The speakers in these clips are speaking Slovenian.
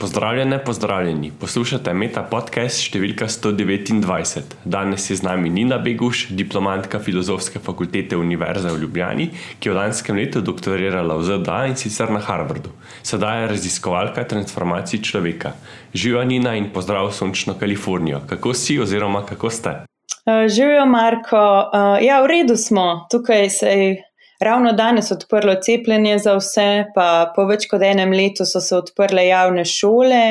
Pozdravljene, pozdravljeni. Poslušate Meta podcast številka 129. Danes je z nami Nina Beguš, diplomantka Filozofske fakultete Univerze v Ljubljani, ki je v lanskem letu doktorirala v ZDA in sicer na Harvardu. Sedaj je raziskovalka transformacij človeka. Živa Nina in pozdrav v sončno Kalifornijo. Kako si oziroma kako ste? Uh, živijo, Marko. Uh, ja, v redu smo. Tukaj se je ravno danes odprlo cepljenje za vse, pa po več kot enem letu so se odprle javne šole.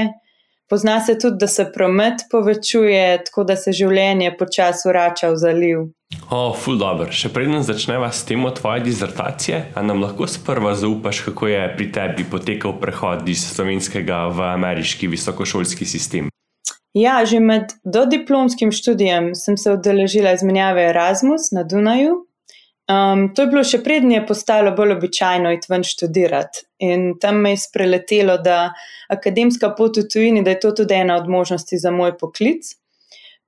Pozna se tudi, da se promet povečuje, tako da se življenje počasi vrača v zaliv. O, oh, ful dobr. Še preden začneva s tem tvoje dizertacije, a nam lahko sprva zaupaš, kako je pri tebi potekal prehod iz slovenskega v ameriški visokošolski sistem. Ja, že med dodiplomskim študijem sem se udeležila izmenjave Erasmus na Dunaju, Um, to je bilo še prednje postalo bolj običajno iti ven študirati. In tam me je spreletelo, da akademska pot v tujini, da je to tudi ena od možnosti za moj poklic.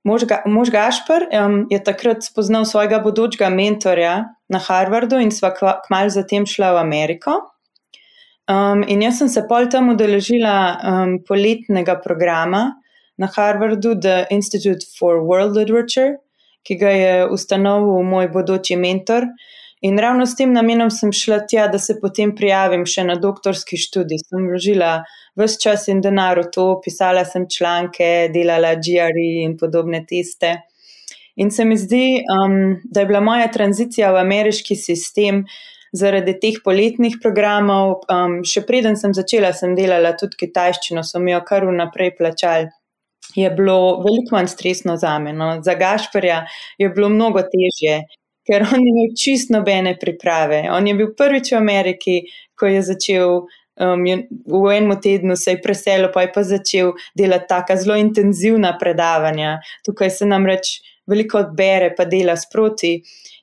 Mož, ga, mož Gašpr um, je takrat spoznal svojega bodočega mentorja na Harvardu in sva kmalo zatem šla v Ameriko. Um, in jaz sem se pol tam udeležila um, poletnega programa na Harvardu, The Institute for World Literature ki ga je ustanovil moj bodoči mentor. In ravno s tem namenom sem šla tja, da se potem prijavim še na doktorski študij. Sem vložila vse čas in denar v to, pisala sem članke, delala GRE in podobne teste. In se mi zdi, um, da je bila moja tranzicija v ameriški sistem zaradi teh poletnih programov. Um, še preden sem začela, sem delala tudi kitajščino, so mi jo kar vnaprej plačali je bilo veliko manj stresno za me. No. Za Gašporja je bilo mnogo težje, ker on ni imel čist nobene priprave. On je bil prvič v Ameriki, ko je začel. Um, v enem tednu se je preselil, pa je pa začel delati tako zelo intenzivna predavanja. Tukaj se nam reč veliko odbere, pa dela sproti.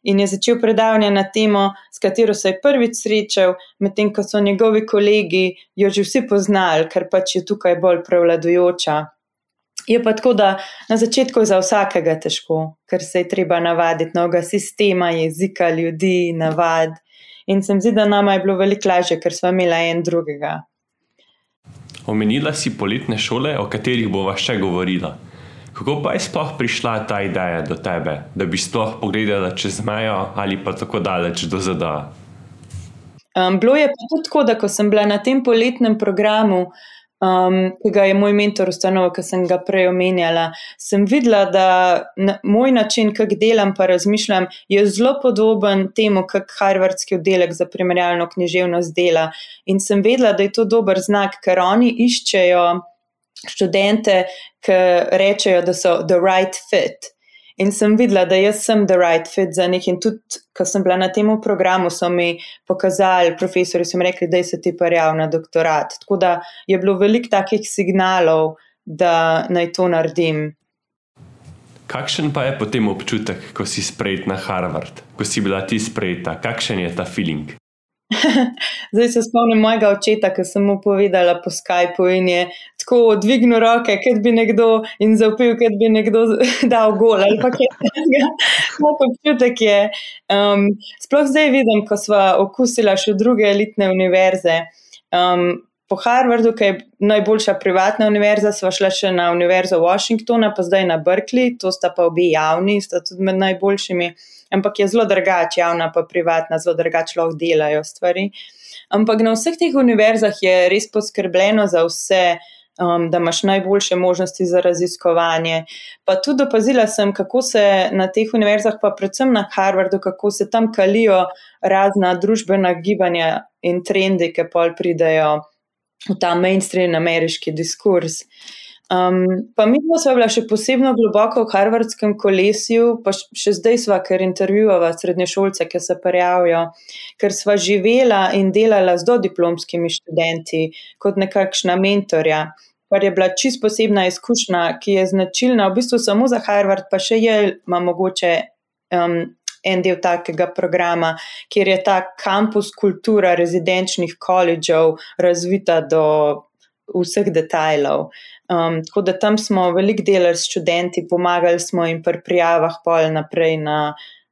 In je začel predavanje na temo, s katero se je prvič srečal, medtem ko so njegovi kolegi jo že vsi poznali, ker pač je tukaj bolj prevladujoča. Je pa tako, da na začetku je za vsakega težko, ker se je treba navaditi novega sistema, jezika, ljudi, navad. In se mi zdi, da nama je bilo veliko lažje, ker smo imeli en drugega. Omenila si poletne šole, o katerih bova še govorila. Kako pa je sploh prišla ta ideja do tebe, da bi sploh pogledala čez mejo ali pa tako daleč do ZDA? Um, bilo je pa tudi tako, da ko sem bila na tem poletnem programu, um, ki ga je moj mentor ustanovil, ki sem ga prej omenjala, sem videla, da na, moj način, kako delam, pa razmišljam, je zelo podoben temu, kako Harvardski oddelek za primerjalno književnost dela. In sem vedela, da je to dober znak, ker oni iščejo študente, ki rečejo, da so the right fit. In sem videla, da jaz sem the right fit za njih. In tudi, ko sem bila na tem programu, so mi pokazali, profesori so mi rekli, da se ti parjav na doktorat. Tako da je bilo veliko takih signalov, da naj to naredim. Kakšen pa je potem občutek, ko si sprejet na Harvard, ko si bila ti sprejeta? Kakšen je ta feeling? Zdaj se spomnim mojega očeta, ki sem mu povedala po Skypu in je tako dvignil roke, kot bi nekdo in zaupil, kot bi nekdo dal gol ali pa kaj takega. Moj občutek je, um, sploh zdaj vidim, ko smo okusila še druge elitne univerze. Um, po Harvardu, ki je najboljša privatna univerza, smo šla še na univerzo Washingtona, pa zdaj na Berkeley, to sta pa obi javni, sta tudi med najboljšimi ampak je zelo drugače, javna pa privatna, zelo drugače lahko delajo stvari. Ampak na vseh teh univerzah je res poskrbljeno za vse, um, da imaš najboljše možnosti za raziskovanje. Pa tudi opazila sem, kako se na teh univerzah, pa predvsem na Harvardu, kako se tam kalijo razna družbena gibanja in trendi, ki pa pridejo v ta mainstream ameriški diskurs. Um, pa mi smo bila še posebno globoko v Harvardskem kolesju, pa še zdaj smo, ker intervjuvamo srednješolce, ki se prijavijo, ker smo živela in delala z dodiplomskimi študenti kot nekakšna mentorja. Kar je bila čist posebna izkušnja, ki je značilna v bistvu samo za Harvard, pa še je ima mogoče um, en del takega programa, kjer je ta kampus kultura rezidenčnih koledžev razvita do vseh detajlov. Um, tako da tam smo veliko delali s študenti, pomagali smo jim pri prijavah, pol naprej na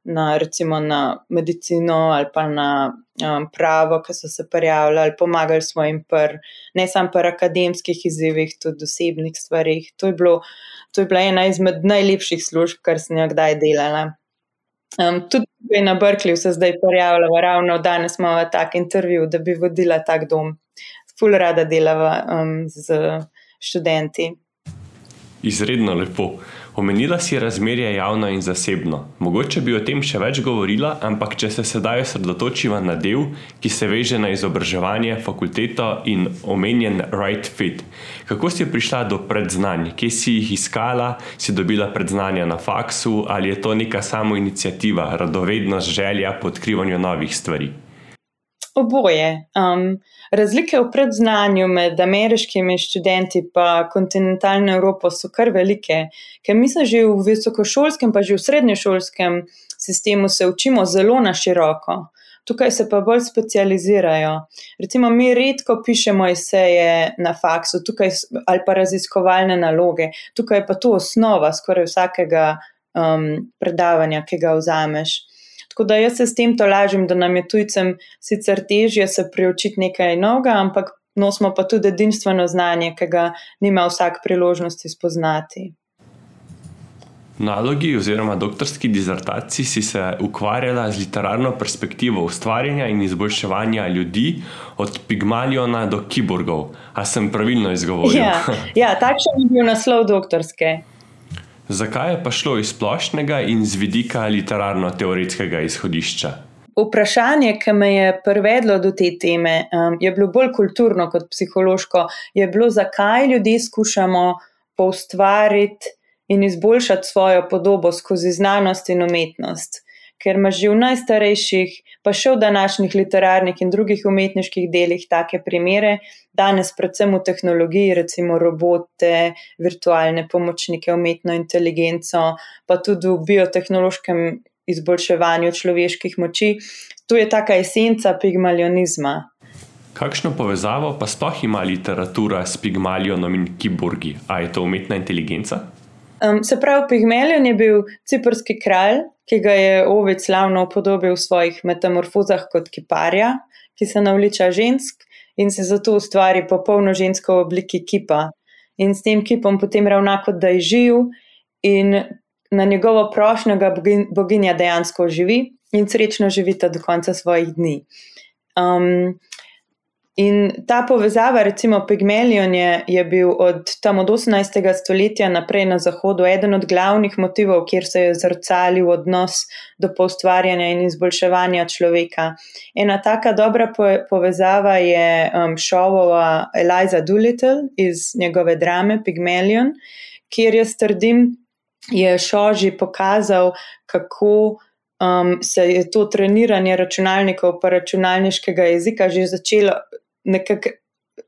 na, recimo na medicino ali pa na um, pravo, ki so se prijavljali, pomagali svojim, pr, ne samo pri akademskih izzivih, tudi osebnih stvarih. To je, bilo, to je bila ena izmed najlepših služb, kar sem jo kdaj delala. Um, tudi na Berkeleyju se zdaj prijavljamo, ravno danes imamo tak intervju, da bi vodila tak dom. Ful rada delava um, z študenti. Izredno lepo. Omenila si razmerje javno in zasebno. Mogoče bi o tem še več govorila, ampak če se sedaj osredotočiva na del, ki se veže na izobraževanje, fakulteto in omenjen right fit. Kako si prišla do predznanj, kje si jih iskala, si dobila predznanja na faksu ali je to neka samo inicijativa, radovednost, želja po odkrivanju novih stvari? Oboje. Um, razlike v predznanju med ameriškimi študenti in kontinentalno Evropo so kar velike, ker mi se že v visokošolskem, pa že v srednješolskem sistemu se učimo zelo na široko. Tukaj se pa bolj specializirajo. Recimo, mi redko pišemo eseje na faksu tukaj, ali pa raziskovalne naloge. Tukaj je pa to osnova skoraj vsakega um, predavanja, ki ga vzameš. Tako da jaz se s tem to lažim, da nam je tujcem sicer težje se priučiti nekaj novega, ampak nosimo pa tudi edinstveno znanje, ki ga nima vsak priložnosti spoznati. Nalogi oziroma doktorski dizertaciji si se ukvarjala z literarno perspektivo ustvarjanja in izboljševanja ljudi, od pigmaliona do kiborgov. A sem pravilno izgovoril? Ja, ja takšen je bil naslov doktorske. Zakaj je pa šlo iz splošnega in z vidika literarno-teoretskega izhodišča? Vprašanje, ki me je privedlo do te teme, um, je bilo bolj kulturno kot psihološko. Je bilo, zakaj ljudje skušamo poustvariti in izboljšati svojo podobo skozi znanost in umetnost ker ima že v najstarejših, pa še v današnjih literarnih in drugih umetniških delih take primere, danes predvsem v tehnologiji, recimo robote, virtualne pomočnike, umetno inteligenco, pa tudi v biotehnološkem izboljševanju človeških moči. To je taka esenca pigmalionizma. Kakšno povezavo pa sploh ima literatura s pigmalionom in kiborgi? A je to umetna inteligenca? Um, se pravi, Pigmelion je bil ciprski kralj, ki ga je Ovid slavno upodobil v svojih metamorfozah kot kiparja, ki se navliča žensk in se zato ustvari popolno žensko v obliki kipa. In s tem kipom potem ravna kot da je živ, in na njegovo prošnjo ga boginja dejansko živi in srečno živita do konca svojih dni. Um, In ta povezava, recimo Pygmalion, je, je bil od tam od 18. stoletja naprej na Zahodu eden od glavnih motivov, kjer se je zrcalil odnos do poustvarjanja in izboljševanja človeka. Ena taka dobra povezava je um, šovova Eliza Doolittle iz njegove drame Pygmalion, kjer jaz trdim, je Šoži pokazal, kako. Um, se je to treniranje računalnikov, pa računalniškega jezika, že začelo nekako,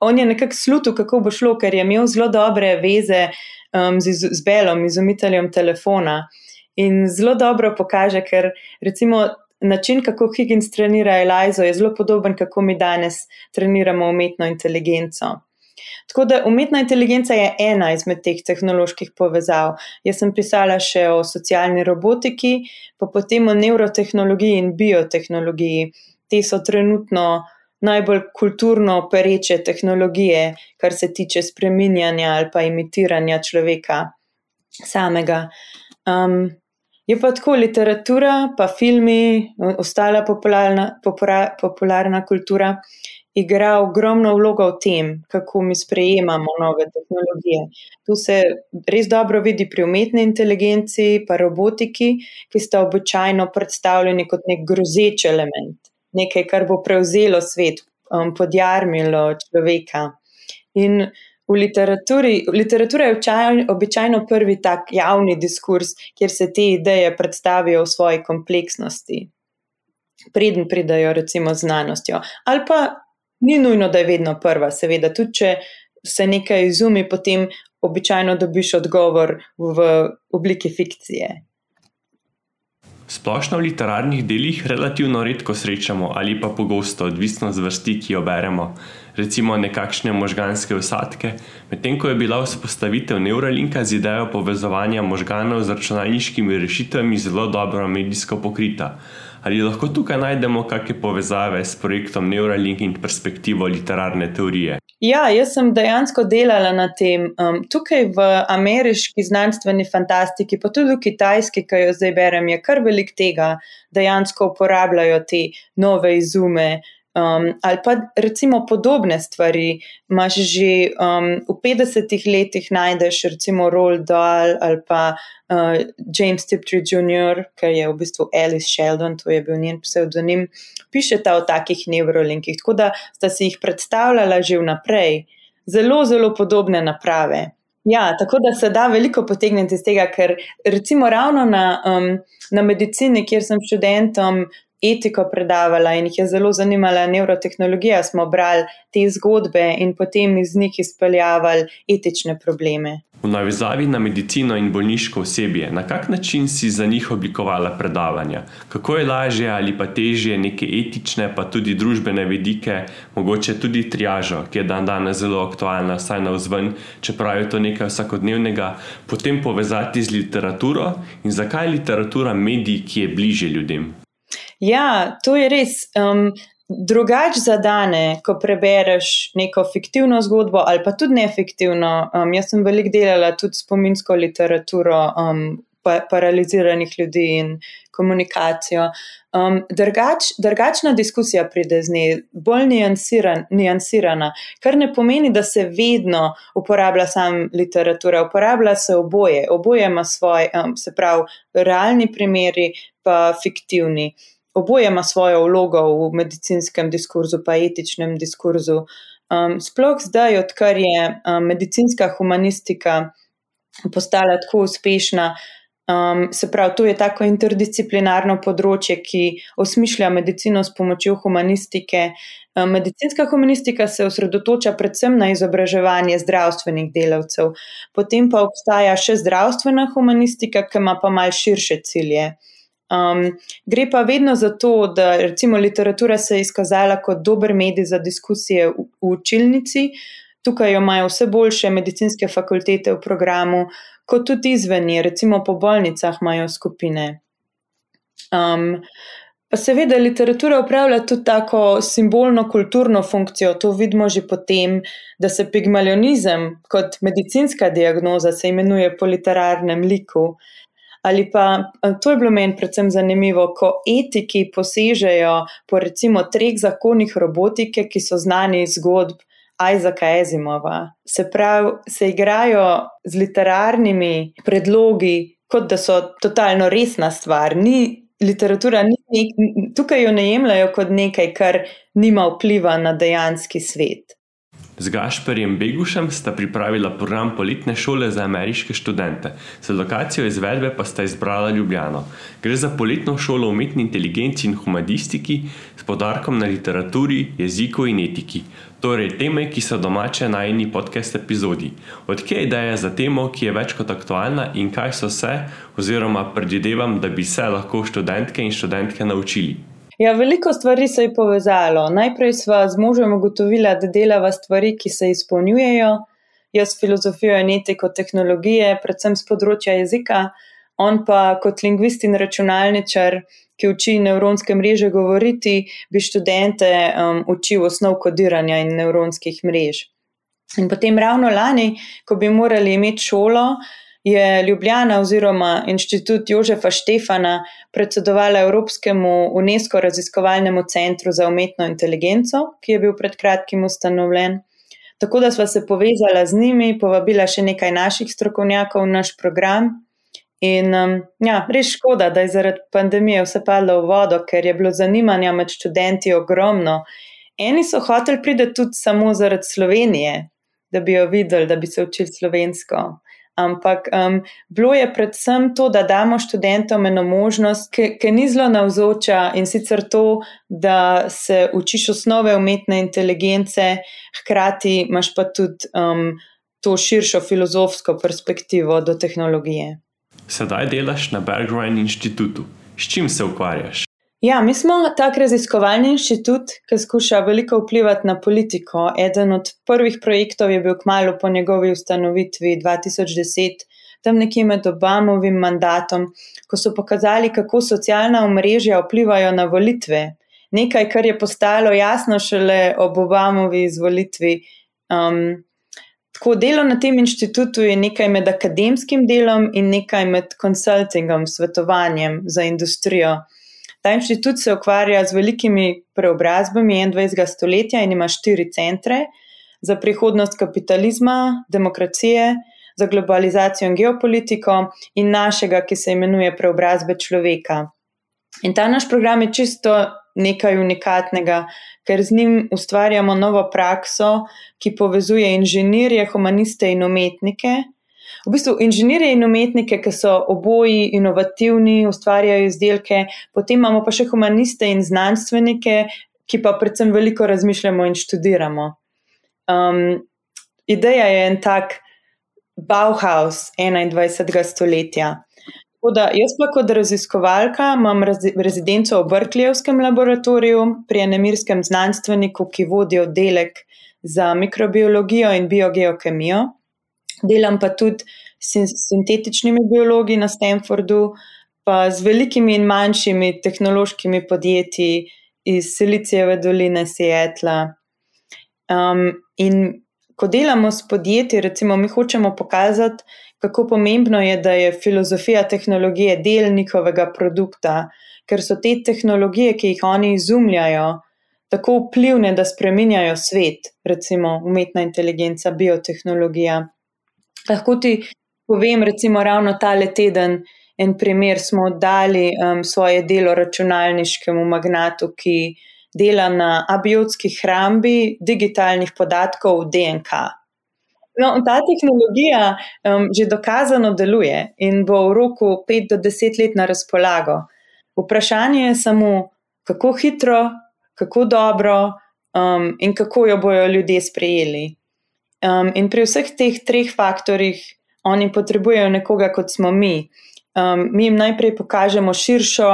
on je nekako slutil, kako bo šlo, ker je imel zelo dobre veze um, z, z Belom, izumiteljem telefona. In zelo dobro pokaže, ker recimo način, kako Higgins trenira Elizo, je zelo podoben, kako mi danes treniramo umetno inteligenco. Tako da umetna inteligenca je ena izmed teh tehnoloških povezav. Jaz sem pisala še o socialni robotiki, pa potem o neurotehnologiji in biotehnologiji. Te so trenutno najbolj kulturno pereče tehnologije, kar se tiče spreminjanja ali pa imitiranja človeka samega. Um, je pa tako literatura, pa filmi, ostala popularna, popora, popularna kultura igra ogromno vlogo v tem, kako mi sprejemamo nove tehnologije. Tu se res dobro vidi pri umetni inteligenci, pa robotiki, ki sta običajno predstavljeni kot nek grozeč element nekaj, kar bo prevzelo svet, um, podjarmilo človeka. In v literaturi, literatura je običajno, običajno prvi tak javni diskurs, kjer se te ideje predstavijo v svoji kompleksnosti, preden pridajo recimo znanostjo. Ali pa ni nujno, da je vedno prva, seveda, tudi če se nekaj izumi, potem običajno dobiš odgovor v obliki fikcije. Splošno v literarnih delih relativno redko srečamo ali pa pogosto, odvisno od vrsti, ki jo beremo, recimo nekakšne možganske usadke, medtem ko je bila vzpostavitev Neuralinka z idejo povezovanja možganov z računalniškimi rešitvami zelo dobro medijsko pokrita. Ali lahko tukaj najdemo kakšne povezave s projektom Neuralink in perspektivo literarne teorije? Ja, jaz sem dejansko delala na tem. Um, tukaj v ameriški znanstveni fantastiki, pa tudi v kitajski, ki jo zdaj berem, je kar velik tega, dejansko uporabljajo te nove izume, Um, ali pa recimo podobne stvari. Máš že um, v 50-ih letih najdeš recimo Roald Dahl ali pa uh, James Tiptree Jr., ki je v bistvu Alice Sheldon, to je bil njen pseudonim, pišeta o takih neurolinkih. Tako da sta si jih predstavljala že vnaprej. Zelo, zelo podobne naprave. Ja, tako da se da veliko potegniti iz tega, ker recimo ravno na, um, na medicini, kjer sem študentom etiko predavala in jih je zelo zanimala neurotehnologija, smo brali te zgodbe in potem iz njih izpeljavali etične probleme. V navezavi na medicino in bolniško osebje, na kak način si za njih oblikovala predavanja? Kako je lažje ali pa težje neke etične, pa tudi družbene vidike, mogoče tudi triažo, ki je dan danes zelo aktualna, saj na vzven, čeprav je to nekaj vsakodnevnega, potem povezati z literaturo in zakaj je literatura medij, ki je bliže ljudem? Ja, to je res. Um, drugač zadane, ko prebereš neko fiktivno zgodbo ali pa tudi nefiktivno. Um, jaz sem veliko delala tudi spominsko literaturo um, pa, paraliziranih ljudi in komunikacijo. Um, drugač, drugačna diskusija pride z njej, bolj nijansiran, nijansirana, kar ne pomeni, da se vedno uporablja sam literatura, uporablja se oboje, oboje ima svoj, um, se pravi, realni primeri pa fiktivni oboje ima svojo vlogo v medicinskem diskurzu, pa etičnem diskurzu. Um, sploh zdaj, odkar je um, medicinska humanistika postala tako uspešna, um, se pravi, to je tako interdisciplinarno področje, ki osmišlja medicino s pomočjo humanistike. Um, medicinska humanistika se osredotoča predvsem na izobraževanje zdravstvenih delavcev, potem pa obstaja še zdravstvena humanistika, ki ima pa malce širše cilje. Um, gre pa vedno za to, da recimo literatura se je izkazala kot dober medij za diskusije v, v učilnici. Tukaj jo imajo vse boljše medicinske fakultete v programu, kot tudi izven, recimo po bolnicah imajo skupine. Um, pa seveda literatura upravlja tudi tako simbolno kulturno funkcijo. To vidimo že potem, da se pigmalionizem kot medicinska diagnoza se imenuje po literarnem liku. Ali pa to je bilo meni predvsem zanimivo, ko etiki posežejo po recimo treh zakonih robotike, ki so znani iz zgodb Isaaca Ezimova. Se pravi, se igrajo z literarnimi predlogi, kot da so totalno resna stvar. Ni, literatura ni nek, tukaj jo ne jemljajo kot nekaj, kar nima vpliva na dejanski svet. Z Gašperjem Begušem sta pripravila program poletne šole za ameriške študente, za lokacijo izvedbe pa sta izbrala Ljubljano. Gre za poletno šolo umetni inteligenci in humanistiki s podarkom na literaturi, jeziku in etiki. Torej, teme, ki so domače na eni podcast epizodi. Odkje je ideja za temo, ki je več kot aktualna in kaj so se, oziroma predvidevam, da bi se lahko študentke in študentke naučili. Ja, veliko stvari se je povezalo. Najprej smo z možem ugotovili, da delava stvari, ki se izpolnjujejo. Jaz filozofijo in etiko tehnologije, predvsem z področja jezika, on pa kot lingvist in računalničar, ki uči nevronske mreže govoriti, bi študente um, učil osnov kodiranja in nevronskih mrež. In potem ravno lani, ko bi morali imeti šolo, je Ljubljana oziroma inštitut Jožefa Štefana predsedovala Evropskemu UNESCO raziskovalnemu centru za umetno inteligenco, ki je bil pred kratkim ustanovljen. Tako da sva se povezala z njimi, povabila še nekaj naših strokovnjakov v naš program. In um, ja, res škoda, da je zaradi pandemije vse padlo v vodo, ker je bilo zanimanja med študenti ogromno. Eni so hoteli priti tudi samo zaradi Slovenije, da bi jo videli, da bi se učili slovensko. Ampak um, bilo je predvsem to, da damo študentom eno možnost, ki ni zelo navzoča in sicer to, da se učiš osnove umetne inteligence, hkrati imaš pa tudi um, to širšo filozofsko perspektivo do tehnologije. Sedaj delaš na Berggruen inštitutu. S čim se ukvarjaš? Ja, mi smo tak raziskovalni inštitut, ki skuša veliko vplivati na politiko. Eden od prvih projektov je bil kmalo po njegovi ustanovitvi 2010, tam nekje med Obamovim mandatom, ko so pokazali, kako socialna omrežja vplivajo na volitve. Nekaj, kar je postalo jasno šele ob Obamovi izvolitvi. Um, tako delo na tem inštitutu je nekaj med akademskim delom in nekaj med konsultingom, svetovanjem za industrijo. Ta inštitut se ukvarja z velikimi preobrazbami 21. stoletja in ima štiri centre za prihodnost kapitalizma, demokracije, za globalizacijo in geopolitiko in našega, ki se imenuje preobrazbe človeka. In ta naš program je čisto nekaj unikatnega, ker z njim ustvarjamo novo prakso, ki povezuje inženirje, humaniste in umetnike. V bistvu inženirje in umetnike, ki so oboji inovativni, ustvarjajo izdelke, potem imamo pa še humaniste in znanstvenike, ki pa predvsem veliko razmišljamo in študiramo. Um, ideja je en tak Bauhaus 21. stoletja. Da, jaz pa kot raziskovalka imam rezidenco v Brklejevskem laboratoriju pri enemirskem znanstveniku, ki vodi oddelek za mikrobiologijo in biogeokemijo. Delam pa tudi s sintetičnimi biologi na Stanfordu, pa z velikimi in manjšimi tehnološkimi podjetji iz Silicijeve doline Seatla. Um, in ko delamo s podjetji, recimo, mi hočemo pokazati, kako pomembno je, da je filozofija tehnologije del njihovega produkta, ker so te tehnologije, ki jih oni izumljajo, tako vplivne, da spreminjajo svet, recimo umetna inteligenca, biotehnologija. Lahko ti povem, recimo, ravno tale teden. En primer smo dali um, svoje delo računalniškemu magnatu, ki dela na abiotski hrambi digitalnih podatkov DNK. No, ta tehnologija um, že dokazano deluje in bo v roku 5 do 10 let na razpolago. Vprašanje je samo, kako hitro, kako dobro um, in kako jo bojo ljudje sprejeli. Um, in pri vseh teh treh faktorjih oni potrebujejo nekoga, kot smo mi. Um, mi jim najprej pokažemo širšo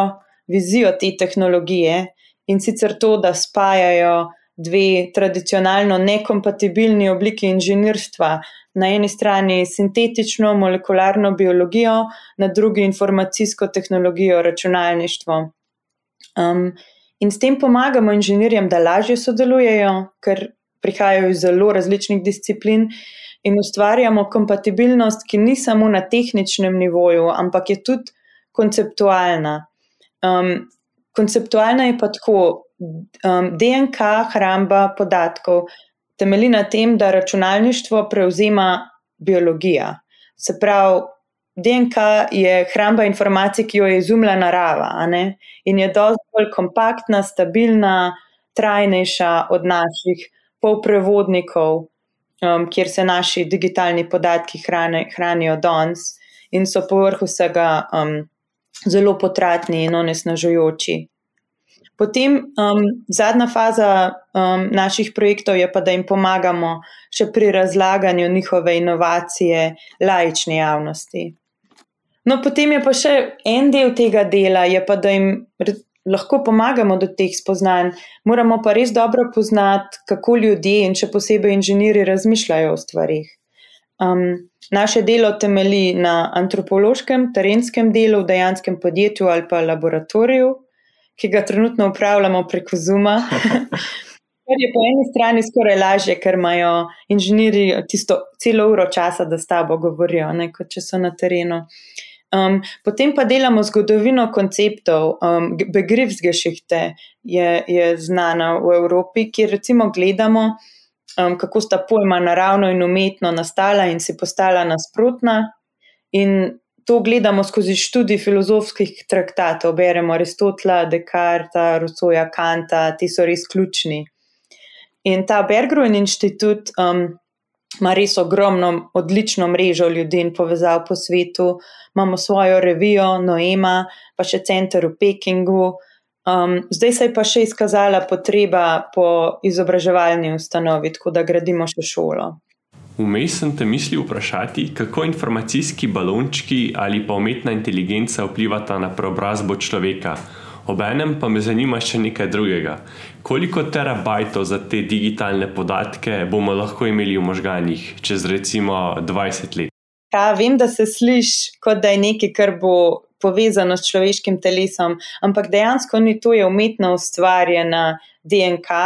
vizijo te tehnologije, in sicer to, da spajajo dve tradicionalno nekompatibilni obliki inženirstva. Na eni strani sintetično molekularno biologijo, na drugi informacijsko tehnologijo, računalništvo. Um, in s tem pomagamo inženirjem, da lažje sodelujejo, ker prihajajo iz zelo različnih disciplin, in ustvarjamo kompatibilnost, ki ni samo na tehničnem nivoju, ampak je tudi konceptualna. Um, konceptualna je pa tako, um, DNK hramba podatkov temelji na tem, da računalništvo prevzema biologija. Se pravi, DNK je hramba informacij, ki jo je izumila narava in je dosti bolj kompaktna, stabilna, trajnejša od naših polprevodnikov, um, kjer se naši digitalni podatki hrane, hranijo danes in so povrh vsega. Um, zelo potratni in onesnažujoči. Potem um, zadnja faza um, naših projektov je pa, da jim pomagamo še pri razlaganju njihove inovacije laični javnosti. No, potem je pa še en del tega dela, je pa, da jim lahko pomagamo do teh spoznanj. Moramo pa res dobro poznati, kako ljudje in še posebej inženirji razmišljajo o stvarih. Um, naše delo temelji na antropološkem, terenskem delu v dejanskem podjetju ali pa laboratoriju, ki ga trenutno upravljamo preko Zuma. Kar je po eni strani skoraj lažje, ker imajo inženirji tisto celo uro časa, da s tabo govorijo, ne, kot če so na terenu. Um, potem pa delamo zgodovino konceptov. Um, Begriffsgeschichte je, je znana v Evropi, kjer recimo gledamo, um, kako sta pojma naravno in umetno nastala in si postala nasprotna. In to gledamo skozi študij filozofskih traktatov, beremo Aristotela, Descarta, Rousseauja, Kanta, ti so res ključni. In ta Bergruen inštitut um, ima res ogromno, odlično mrežo ljudi in povezav po svetu. Imamo svojo revijo, Noema, pa še center v Pekingu. Um, zdaj se je pa še izkazala potreba po izobraževalni ustanovi, tako da gradimo še šolo. Vmes sem te mislil vprašati, kako informacijski balončki ali pa umetna inteligenca vplivata na preobrazbo človeka. Obenem pa me zanima še nekaj drugega. Koliko terabajtov za te digitalne podatke bomo lahko imeli v možganjih čez recimo 20 let? Ja, vem, da se sliši, kot da je nekaj, kar bo povezano s človeškim telesom, ampak dejansko ni to, je umetno ustvarjena DNK.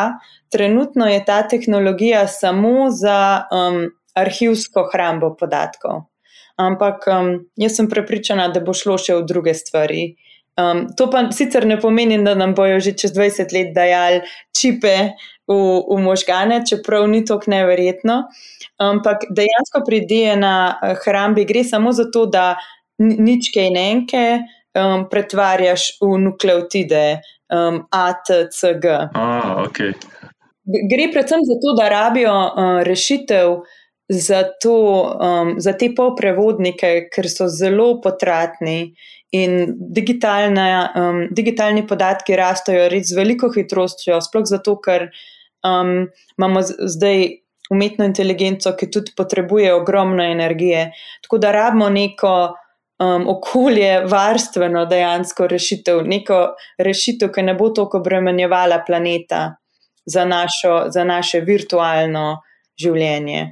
Trenutno je ta tehnologija samo za um, arhivsko hrambo podatkov. Ampak um, jaz sem prepričana, da bo šlo še v druge stvari. Um, to pa sicer ne pomeni, da nam bojo že čez 20 let dajali čipe v, v možgane, čeprav ni to neverjetno. Ampak dejansko pri DNA eh, hrambi gre samo za to, da ničke in enke um, pretvarjaš v nukleotide um, ATCG. Ah, okay. Gre predvsem za to, da rabijo uh, rešitev za, to, um, za te polprevodnike, ker so zelo potratni in um, digitalni podatki rastejo res z veliko hitrostjo, sploh zato, ker um, imamo zdaj umetno inteligenco, ki tudi potrebuje ogromno energije. Tako da rabimo neko um, okolje, varstveno dejansko rešitev, neko rešitev, ki ne bo toliko obremenjevala planeta za, našo, za naše virtualno življenje.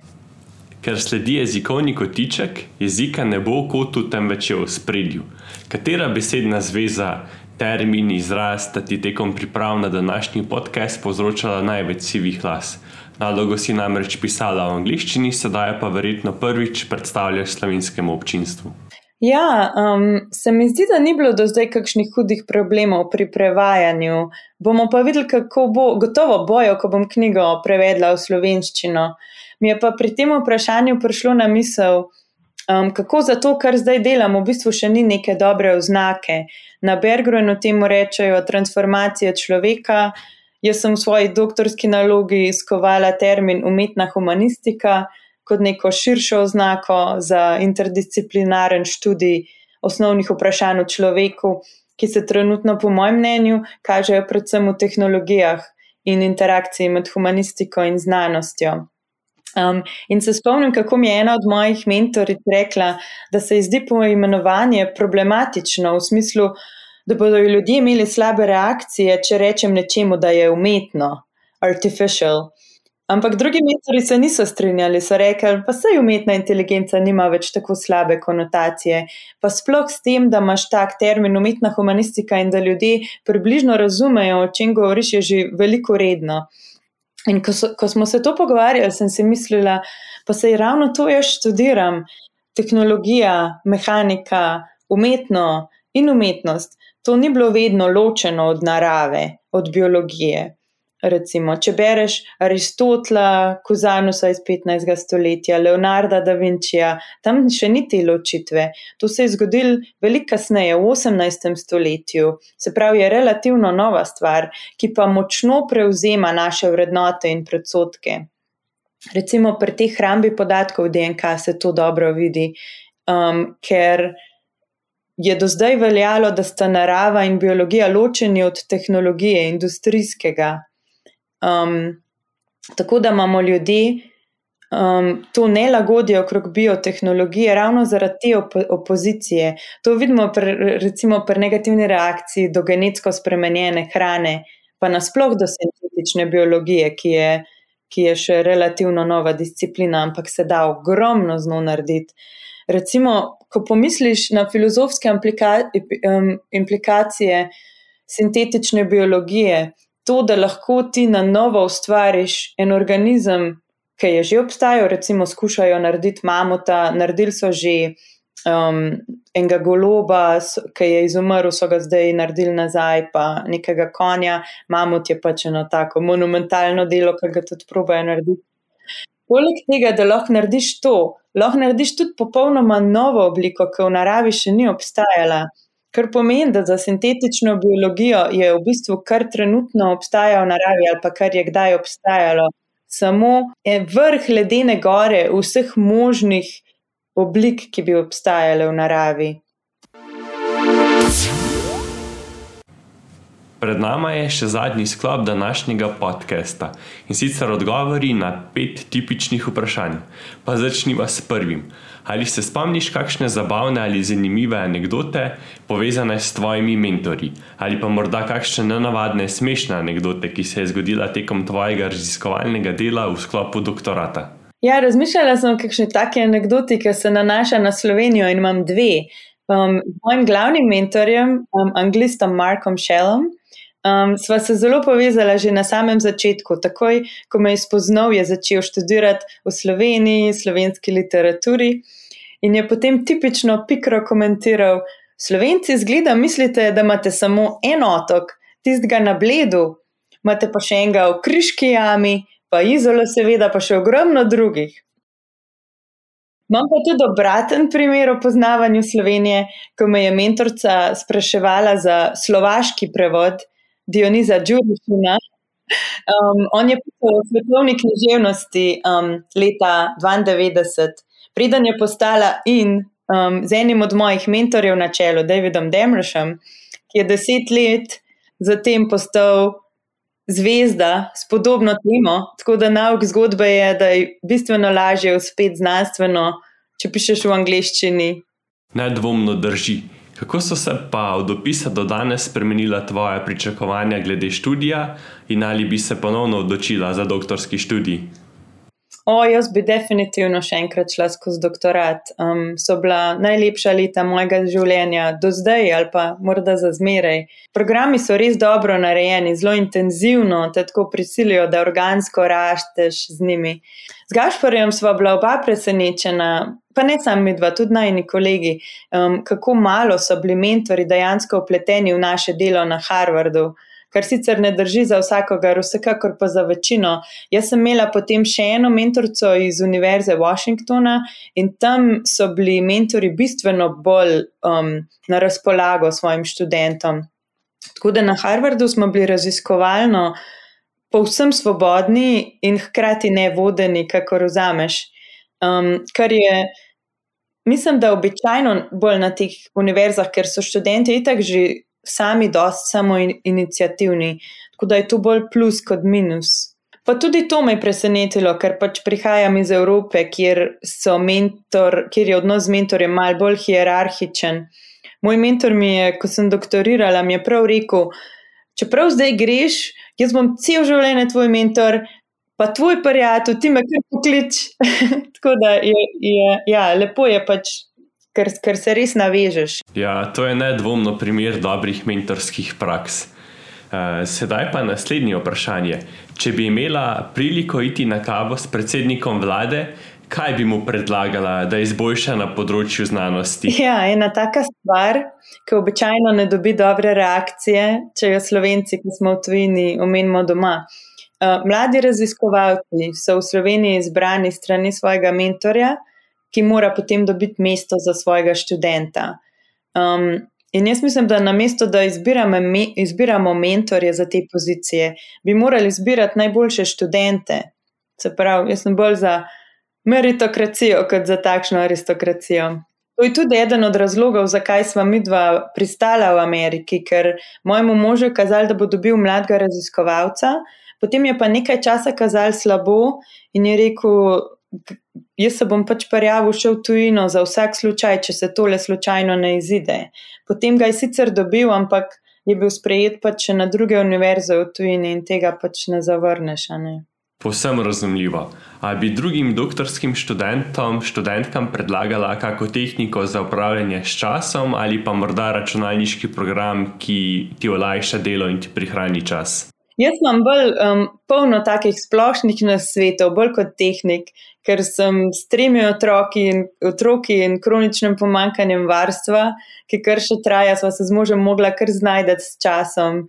Ker sledi jezikovni kotiček, jezika ne bo v kotu, temveč je v spredju. Katera besedna zveza, termin, izraz sta ti tekom priprav na današnji podcast povzročala največ sivih las? Nalogo si namreč pisala v angliščini, sedaj pa verjetno prvič predstavljaš slovenskemu občinstvu. Ja, um, se mi zdi, da ni bilo do zdaj kakšnih hudih problemov pri prevajanju. Bomo pa videli, kako bo, gotovo bojo, ko bom knjigo prevedla v slovenščino. Mi je pa pri tem vprašanju prišlo na misel, um, kako za to, kar zdaj delam, v bistvu še ni neke dobre oznake. Na Bergrenu temu rečejo transformacija človeka. Jaz sem v svoji doktorski nalogi iskovala termin umetna humanistika kot neko širšo oznako za interdisciplinaren študij osnovnih vprašanj o človeku, ki se trenutno, po mojem mnenju, kažejo predvsem v tehnologijah in interakciji med humanistiko in znanostjo. Um, in se spomnim, kako mi je ena od mojih mentoric rekla, da se ji zdi poimenovanje problematično v smislu, da bodo ljudje imeli slabe reakcije, če rečem nečemu, da je umetno, artificial. Ampak drugi mentori se niso strinjali, so rekli, pa sej umetna inteligenca nima več tako slabe konotacije. Pa sploh s tem, da imaš tak termin umetna humanistika in da ljudje približno razumejo, o čem govoriš, je že veliko redno. In ko, so, ko smo se to pogovarjali, sem si mislila, pa se je ravno to jaz študiram, tehnologija, mehanika, umetno in umetnost. To ni bilo vedno ločeno od narave, od biologije. Recimo, če bereš Aristotela, Kuzanusa iz 15. stoletja, Leonarda da Vinčija, tam še ni te ločitve. To se je zgodilo veliko kasneje, v 18. stoletju. Se pravi, je relativno nova stvar, ki pa močno prevzema naše vrednote in predsotke. Recimo pri teh hrambi podatkov DNK se to dobro vidi, um, ker je do zdaj veljalo, da sta narava in biologija ločeni od tehnologije, industrijskega Um, tako da imamo ljudje um, to nelagodje okrog biotehnologije, ravno zaradi te op opozicije. To vidimo pri, recimo pri negativni reakciji do genetsko spremenjene hrane, pa nasploh do sintetične biologije, ki je, ki je še relativno nova disciplina, ampak se da ogromno zno narediti. Recimo, ko pomisliš na filozofske implika implikacije sintetične biologije, to, da lahko ti na novo ustvariš en organizem, ki je že obstajal, recimo, skušajo narediti mamuta, naredili so že um, enega goloba, ki je izumrl, so ga zdaj naredili nazaj, pa nekega konja. Mamut je pač eno tako monumentalno delo, ki ga tudi probajo narediti. Poleg tega, da lahko narediš to, lahko narediš tudi popolnoma novo obliko, ki v naravi še ni obstajala. Kar pomeni, da za sintetično biologijo je v bistvu kar trenutno obstaja v naravi, ali pa kar je kdaj obstajalo, samo vrh ledene gore vseh možnih oblik, ki bi obstajale v naravi. Pred nama je še zadnji sklop današnjega podcasta in sicer odgovori na pet tipičnih vprašanj. Pa začnimo s prvim. Ali se spomniš kakšne zabavne ali zanimive anekdote povezane s tvojimi mentori? Ali pa morda kakšne nenavadne, smešne anekdote, ki se je zgodila tekom tvojega raziskovalnega dela v sklopu doktorata? Ja, razmišljala sem o kakšni taki anekdoti, ki se nanaša na Slovenijo in imam dve. Um, mojim glavnim mentorjem, um, anglistom Markom Shellom, um, sva se zelo povezala že na samem začetku. Takoj, ko me je spoznal, je začel študirati v Sloveniji, slovenski literaturi in je potem tipično pikro komentiral: Slovenci, zgleda, mislite, da imate samo en otok, tistega na bledu, imate pa še enega v križki jami pa izolo, seveda, pa še ogromno drugih. Imam pa tudi obraten primer o poznavanju Slovenije, ko me je mentorica spraševala za slovaški prevod Dioniza Džurišina. Um, on je pisal o svetovni književnosti um, leta 92, preden je postala in um, z enim od mojih mentorjev na čelu, Davidom Demršem, ki je deset let zatem postal zvezda s podobno temo. Tako da nauk zgodbe je, da je bistveno lažje uspeti znanstveno, če pišeš v angleščini. Nedvomno drži. Kako so se pa od opisa do danes spremenila tvoja pričakovanja glede študija, in ali bi se ponovno odločila za doktorski študij? O, jaz bi definitivno še enkrat šla skozi doktorat. Um, so bila najlepša leta mojega življenja do zdaj, ali pa morda za zmeraj. Programi so res dobro narejeni, zelo intenzivno, te tako prisilijo, da organsko rašteš z njimi. Z Gašporjem smo bila oba presenečena, pa ne samo mi dva, tudi najni kolegi, um, kako malo so bili mentori dejansko upleteni v naše delo na Harvardu kar sicer ne drži za vsakogar, vsekakor pa za večino. Jaz sem imela potem še eno mentorico iz Univerze Washingtona in tam so bili mentori bistveno bolj um, na razpolago svojim študentom. Tako da na Harvardu smo bili raziskovalno povsem svobodni in hkrati ne vodeni, kako vzameš. Um, kar je. Mislim, da običajno bolj na teh univerzah, ker so študenti itak že sami dosti samo inicijativni, tako da je to bolj plus kot minus. Pa tudi to me je presenetilo, ker pač prihajam iz Evrope, kjer, mentor, kjer je odnos z mentorjem mal bolj hierarhičen. Moj mentor mi je, ko sem doktorirala, mi je prav rekel, čeprav zdaj greš, jaz bom cel življenje tvoj mentor, pa tvoj prijatelj, ti me kar poklič. tako da je, je ja, lepo je pač ker, ker se res navežeš. Ja, to je nedvomno primer dobrih mentorskih praks. Uh, sedaj pa naslednje vprašanje. Če bi imela priliko iti na kavo s predsednikom vlade, kaj bi mu predlagala, da izboljša na področju znanosti? Ja, ena taka stvar, ki običajno ne dobi dobre reakcije, če jo slovenci, ki smo v tujini, omenimo doma. Uh, mladi raziskovalci so v Sloveniji izbrani strani svojega mentorja, ki mora potem dobiti mesto za svojega študenta. Um, in jaz mislim, da na mesto, da izbiramo, izbiramo mentorje za te pozicije, bi morali izbirati najboljše študente. Se pravi, jaz sem bolj za meritokracijo, kot za takšno aristokracijo. To je tudi eden od razlogov, zakaj smo mi dva pristala v Ameriki, ker mojemu možu je kazalo, da bo dobil mladega raziskovalca, potem je pa nekaj časa kazalo slabo in je rekel, jaz se bom pač prijavil še v tujino za vsak slučaj, če se tole slučajno ne izide. Potem ga je sicer dobil, ampak je bil sprejet pač na druge univerze v tujini in tega pač ne zavrneš. Ne? Povsem razumljivo. A bi drugim doktorskim študentom, študentkam predlagala kako tehniko za upravljanje s časom ali pa morda računalniški program, ki ti olajša delo in ti prihrani čas? Jaz imam bolj um, polno takih splošnih nasvetov, bolj kot tehnik, ker sem s tremi otroki in, otroki in kroničnim pomankanjem varstva, ki kar še traja, sva se z možem mogla kar znajti s časom.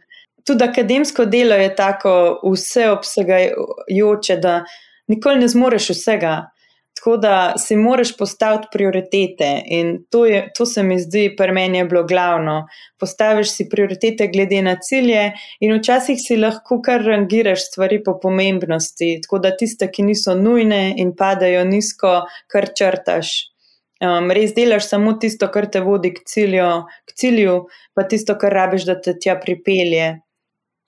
Tudi akademsko delo je tako vseobsegajoče, da nikoli ne zmoreš vsega. Tako da si moraš postaviti prioritete in to, je, to se mi zdi, pri meni je bilo glavno. Postaviš si prioritete glede na cilje in včasih si lahko kar rangiraš stvari po pomembnosti, tako da tiste, ki niso nujne in padajo nizko, kar črtaš. Um, res delaš samo tisto, kar te vodi k cilju, k cilju, pa tisto, kar rabiš, da te tja pripelje.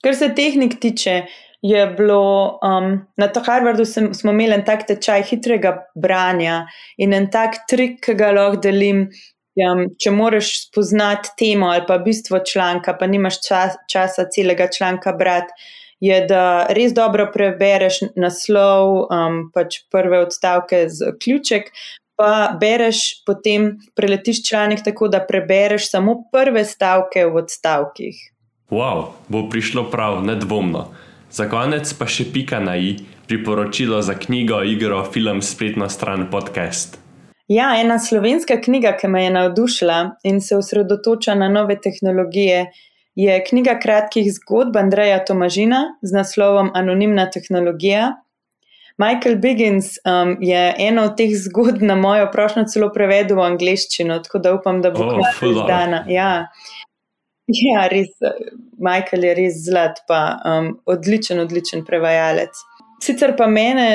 Kar se tehnik tiče, je bilo um, na to Harvardu sem, smo imeli en tak tečaj hitrega branja in en tak trik, ki ga lahko delim. Um, če moraš spoznati temo ali pa bistvo članka, pa nimaš čas, časa celega članka brati, je, da res dobro prebereš naslov, um, pač prve odstavke z ključek, pa bereš potem preletiš članek tako, da prebereš samo prve stavke v odstavkih. Wow, bo prišlo prav, nedvomno. Za konec pa še pika na i, priporočilo za knjigo, igro, film, spletno stran, podcast. Ja, ena slovenska knjiga, ki me je navdušila in se osredotoča na nove tehnologije, je knjiga kratkih zgodb Andreja Tomažina z naslovom Anonimna tehnologija. Michael Biggins um, je eno od teh zgodb na mojo prošnjo celo prevedel v angleščino, tako da upam, da bo Oh, dobro. izdana. Ja. ja, res, Michael je res zlat, pa um, odličen, odličen prevajalec. Sicer pa mene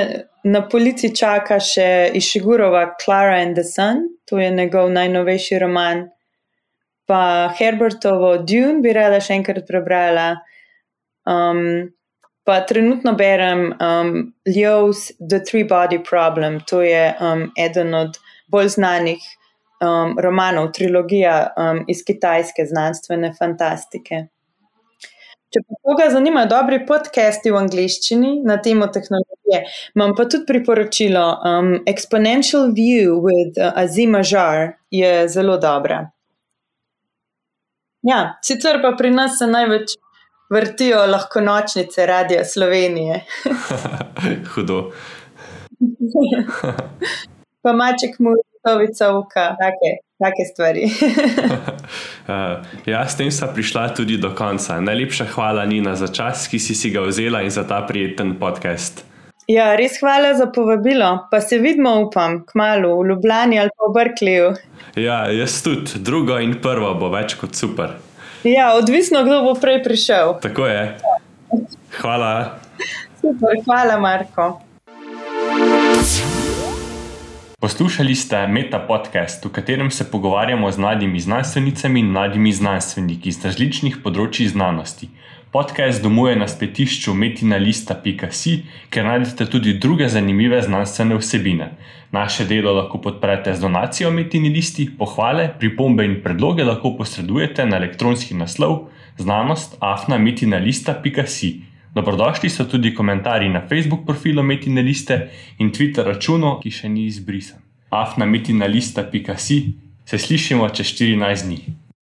na polici čaka še Išigurova Clara and the Sun, to je njegov najnovejši roman. Pa Herbertovo Dune bi rada še enkrat prebrala. Um, pa trenutno berem um, Leo's The Three Body Problem, to je um, eden od bolj znanih um, romanov, trilogija um, iz kitajske znanstvene fantastike. Če pa koga zanimajo dobri podcasti v angleščini na temo tehnologije, imam pa tudi priporočilo. Um, Exponential View with uh, Azima Jar je zelo dobra. Ja, sicer pa pri nas se največ vrtijo lahko nočnice Radia Slovenije. Hudo. pa maček mu tovica uka, take, take stvari. Uh, ja, s tem sta prišla tudi do konca. Najlepša hvala, Nina, za čas, ki si si ga vzela in za ta prijeten podcast. ja, res hvala za povabilo. Pa se vidimo, upam, kmalo v Ljubljani ali pa v Brkliju. Ja, jaz tudi, drugo in prvo bo več kot super. Ja, odvisno, kdo bo prej prišel. Tako je. Hvala. Super, hvala, Marko. Poslušali ste Meta podcast, v katerem se pogovarjamo z mladimi znanstvenicami in mladimi znanstveniki iz različnih področji znanosti. Podcast domuje na spletišču metinalista.si, kjer najdete tudi druge zanimive znanstvene vsebine. Naše delo lahko podprete z donacijo Metini listi, pohvale, pripombe in predloge lahko posredujete na elektronski naslov znanost afnametinalista.si. Dobrodošli so tudi komentarji na Facebook profilu Metine liste in Twitter računu, ki še ni izbrisan. afnametinalista.si se slišimo čez 14 dni.